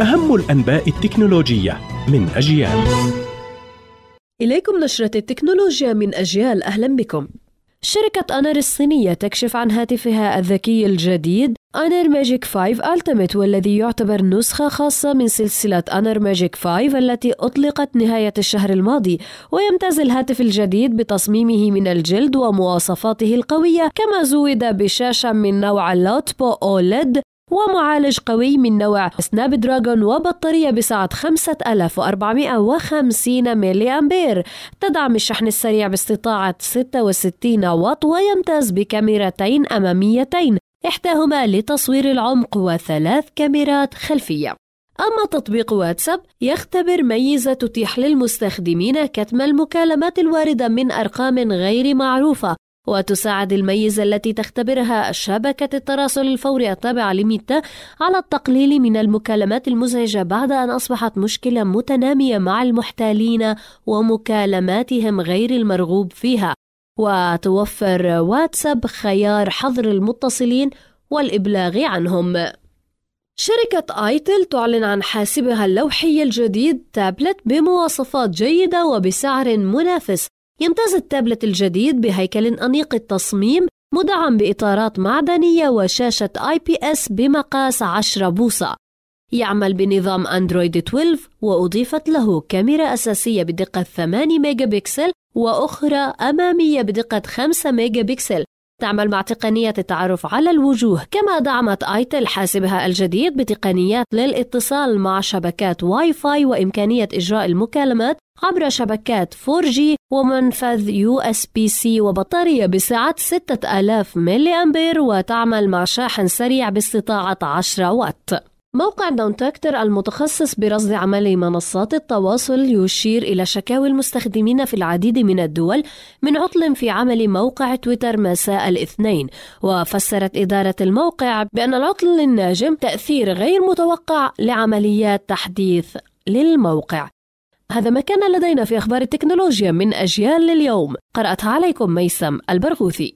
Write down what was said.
أهم الأنباء التكنولوجية من أجيال. إليكم نشرة التكنولوجيا من أجيال. أهلا بكم. شركة Honor الصينية تكشف عن هاتفها الذكي الجديد. Honor Magic 5 Ultimate والذي يعتبر نسخة خاصة من سلسلة Honor Magic 5 التي أطلقت نهاية الشهر الماضي. ويمتاز الهاتف الجديد بتصميمه من الجلد ومواصفاته القوية كما زود بشاشة من نوع LTPO OLED. ومعالج قوي من نوع سناب دراجون وبطارية بسعة 5450 ملي أمبير تدعم الشحن السريع باستطاعة 66 واط ويمتاز بكاميرتين أماميتين إحداهما لتصوير العمق وثلاث كاميرات خلفية. أما تطبيق واتساب يختبر ميزة تتيح للمستخدمين كتم المكالمات الواردة من أرقام غير معروفة وتساعد الميزة التي تختبرها شبكة التراسل الفوري التابعة لميتا على التقليل من المكالمات المزعجة بعد أن أصبحت مشكلة متنامية مع المحتالين ومكالماتهم غير المرغوب فيها. وتوفر واتساب خيار حظر المتصلين والإبلاغ عنهم. شركة itel تعلن عن حاسبها اللوحي الجديد تابلت بمواصفات جيدة وبسعر منافس. يمتاز التابلت الجديد بهيكل أنيق التصميم مدعم بإطارات معدنية وشاشة IPS بمقاس 10 بوصة. يعمل بنظام أندرويد 12 وأضيفت له كاميرا أساسية بدقة 8 ميجا بكسل وأخرى أمامية بدقة 5 ميجا بكسل تعمل مع تقنية التعرف على الوجوه كما دعمت itel حاسبها الجديد بتقنيات للاتصال مع شبكات واي فاي وإمكانية إجراء المكالمات عبر شبكات 4G ومنفذ USB-C وبطارية بسعة 6000 ملي أمبير وتعمل مع شاحن سريع باستطاعة 10 واط موقع داونتاكتر المتخصص برصد عمل منصات التواصل يشير إلى شكاوي المستخدمين في العديد من الدول من عطل في عمل موقع تويتر مساء الاثنين وفسرت إدارة الموقع بأن العطل الناجم تأثير غير متوقع لعمليات تحديث للموقع. هذا ما كان لدينا في أخبار التكنولوجيا من أجيال لليوم قرأتها عليكم ميسم البرغوثي.